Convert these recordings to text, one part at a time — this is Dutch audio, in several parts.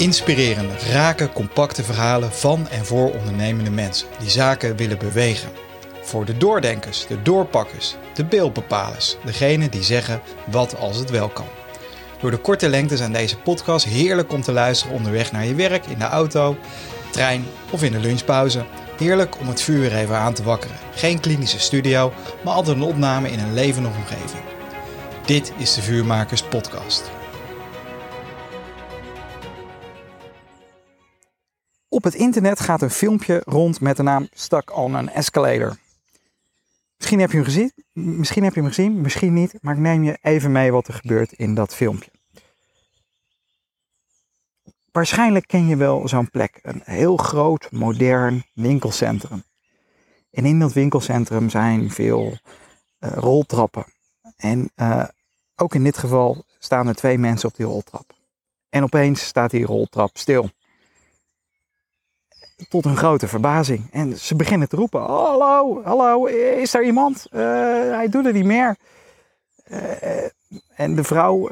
Inspirerende, rake, compacte verhalen van en voor ondernemende mensen die zaken willen bewegen. Voor de doordenkers, de doorpakkers, de beeldbepalers, degenen die zeggen wat als het wel kan. Door de korte lengte zijn deze podcasts heerlijk om te luisteren onderweg naar je werk, in de auto, trein of in de lunchpauze. Heerlijk om het vuur even aan te wakkeren. Geen klinische studio, maar altijd een opname in een levende omgeving. Dit is de Vuurmakers Podcast. Op het internet gaat een filmpje rond met de naam Stuck on an Escalator. Misschien heb je hem gezien, misschien heb je hem gezien, misschien niet, maar ik neem je even mee wat er gebeurt in dat filmpje. Waarschijnlijk ken je wel zo'n plek, een heel groot, modern winkelcentrum. En in dat winkelcentrum zijn veel uh, roltrappen. En uh, ook in dit geval staan er twee mensen op die roltrap. En opeens staat die roltrap stil tot hun grote verbazing. En ze beginnen te roepen: Hallo, hallo, is er iemand? Uh, hij doet het niet meer. Uh, en de vrouw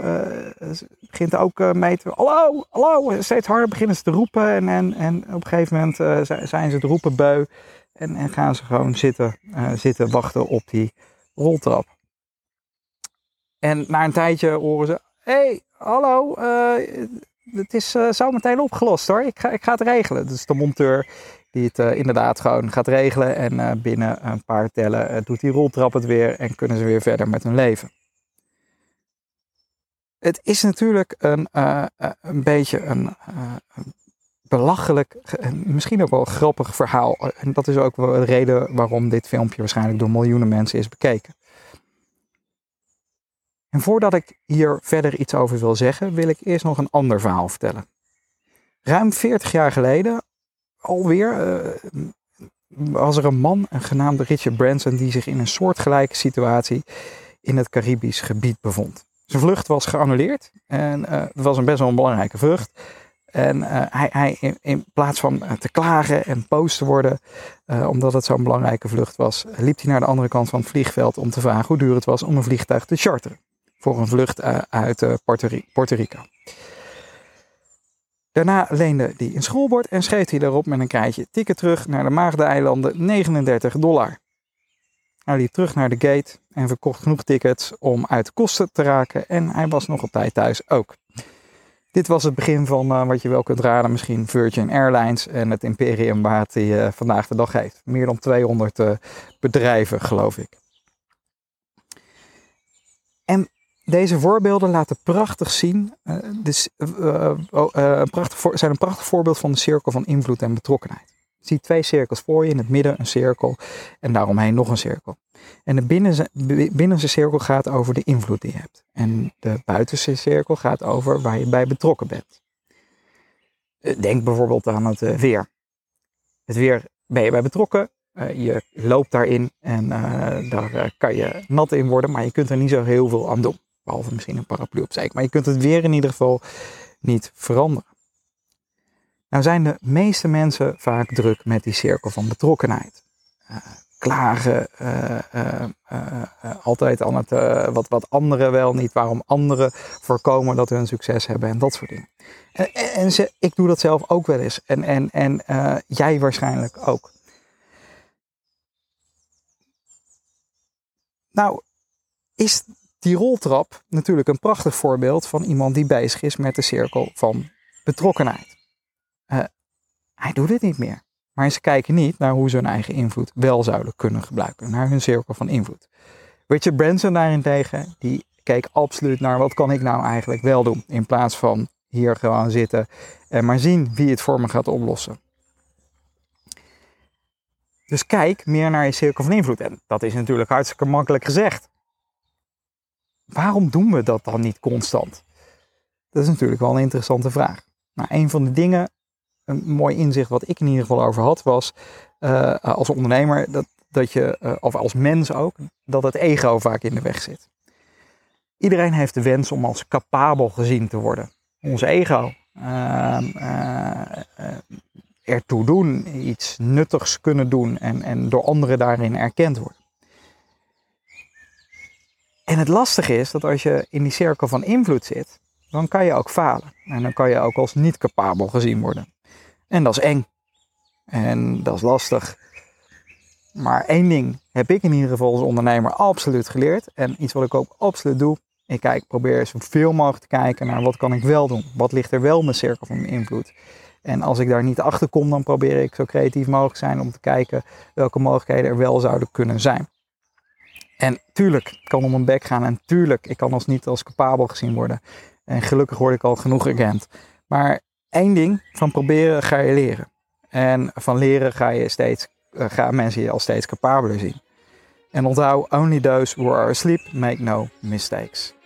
begint ook mee te. Hallo, hallo. Steeds harder beginnen ze te roepen. En, en, en op een gegeven moment zijn ze het roepen beu. En, en gaan ze gewoon zitten, zitten wachten op die roltrap. En na een tijdje horen ze: Hé, hey, hallo, het is uh, meteen opgelost hoor. Ik ga, ik ga het regelen. Dus de monteur die het uh, inderdaad gewoon gaat regelen. En uh, binnen een paar tellen doet die roltrap het weer en kunnen ze weer verder met hun leven. Het is natuurlijk een, een beetje een belachelijk, misschien ook wel grappig verhaal. En dat is ook wel de reden waarom dit filmpje waarschijnlijk door miljoenen mensen is bekeken. En voordat ik hier verder iets over wil zeggen, wil ik eerst nog een ander verhaal vertellen. Ruim 40 jaar geleden, alweer, uh, was er een man, een genaamd Richard Branson, die zich in een soortgelijke situatie in het Caribisch gebied bevond. Zijn vlucht was geannuleerd en uh, het was een best wel een belangrijke vlucht. En uh, hij, hij in, plaats van te klagen en boos te worden, omdat het zo'n belangrijke vlucht was, liep hij naar de andere kant van het vliegveld om te vragen hoe duur het was om een vliegtuig te charteren voor een vlucht eh, uit eh, Puerto Rico. Daarna leende hij een schoolbord en schreef hij daarop met een krijtje ticket terug naar de Maagdeneilanden 39 dollar. Hij liep terug naar de gate en verkocht genoeg tickets om uit kosten te raken en hij was nog op tijd thuis ook. Dit was het begin van uh, wat je wel kunt raden, misschien Virgin Airlines en het imperium waar het hij vandaag de dag heeft. Meer dan 200 uh, bedrijven, geloof ik. En deze voorbeelden laten prachtig zien, uh, dus, prachtig zijn een prachtig voorbeeld van de cirkel van invloed en betrokkenheid. Je ziet twee cirkels voor je, in het midden een cirkel en daaromheen nog een cirkel. En de binnense, binnenste cirkel gaat over de invloed die je hebt. En de buitenste cirkel gaat over waar je bij betrokken bent. Denk bijvoorbeeld aan het weer. Het weer ben je bij betrokken, je loopt daarin en daar kan je nat in worden, maar je kunt er niet zo heel veel aan doen. Behalve misschien een paraplu op zee. Maar je kunt het weer in ieder geval niet veranderen. Nou zijn de meeste mensen vaak druk met die cirkel van betrokkenheid. Uh, klagen, uh, uh, altijd aan het wat, wat anderen wel niet, waarom anderen voorkomen dat hun succes hebben en dat soort dingen. En, en ik doe dat zelf ook wel eens en, en, en jij waarschijnlijk ook. Nou, is die roltrap natuurlijk een prachtig voorbeeld van iemand die bezig is met de cirkel van betrokkenheid. Uh, hij doet het niet meer. Maar ze kijken niet naar hoe ze hun eigen invloed wel zouden kunnen gebruiken. Naar hun cirkel van invloed. Richard Branson daarentegen, die keek absoluut naar wat kan ik nou eigenlijk wel doen. In plaats van hier gewoon zitten en maar zien wie het voor me gaat oplossen. Dus kijk meer naar je cirkel van invloed. En dat is natuurlijk hartstikke makkelijk gezegd waarom doen we dat dan niet constant? Dat is natuurlijk wel een interessante vraag. Nou, een van de dingen, een mooi inzicht wat ik in ieder geval over had, was uh, als ondernemer, dat, dat je, uh, of als mens ook, dat het ego vaak in de weg zit. Iedereen heeft de wens om als capabel gezien te worden. Ons ego. Uh, ertoe doen, iets nuttigs kunnen doen en, en door anderen daarin erkend worden. En het lastige is dat als je in die cirkel van invloed zit, dan kan je ook falen. En dan kan je ook als niet capabel gezien worden. En dat is eng. En dat is lastig. Maar één ding heb ik in ieder geval als ondernemer absoluut geleerd. En iets wat ik ook absoluut doe. Ik kijk, probeer zoveel mogelijk te kijken naar wat kan ik wel doen. Wat ligt er wel in de cirkel van invloed. En als ik daar niet achter kom, dan probeer ik zo creatief mogelijk zijn om te kijken welke mogelijkheden er wel zouden kunnen zijn. En tuurlijk, ik kan om mijn bek gaan en tuurlijk, ik kan als niet als capabel gezien worden. En gelukkig word ik al genoeg erkend. Maar één ding, van proberen ga je leren. En van leren ga je steeds, uh, gaan mensen je al steeds capabeler zien. En onthoud, only those who are asleep make no mistakes.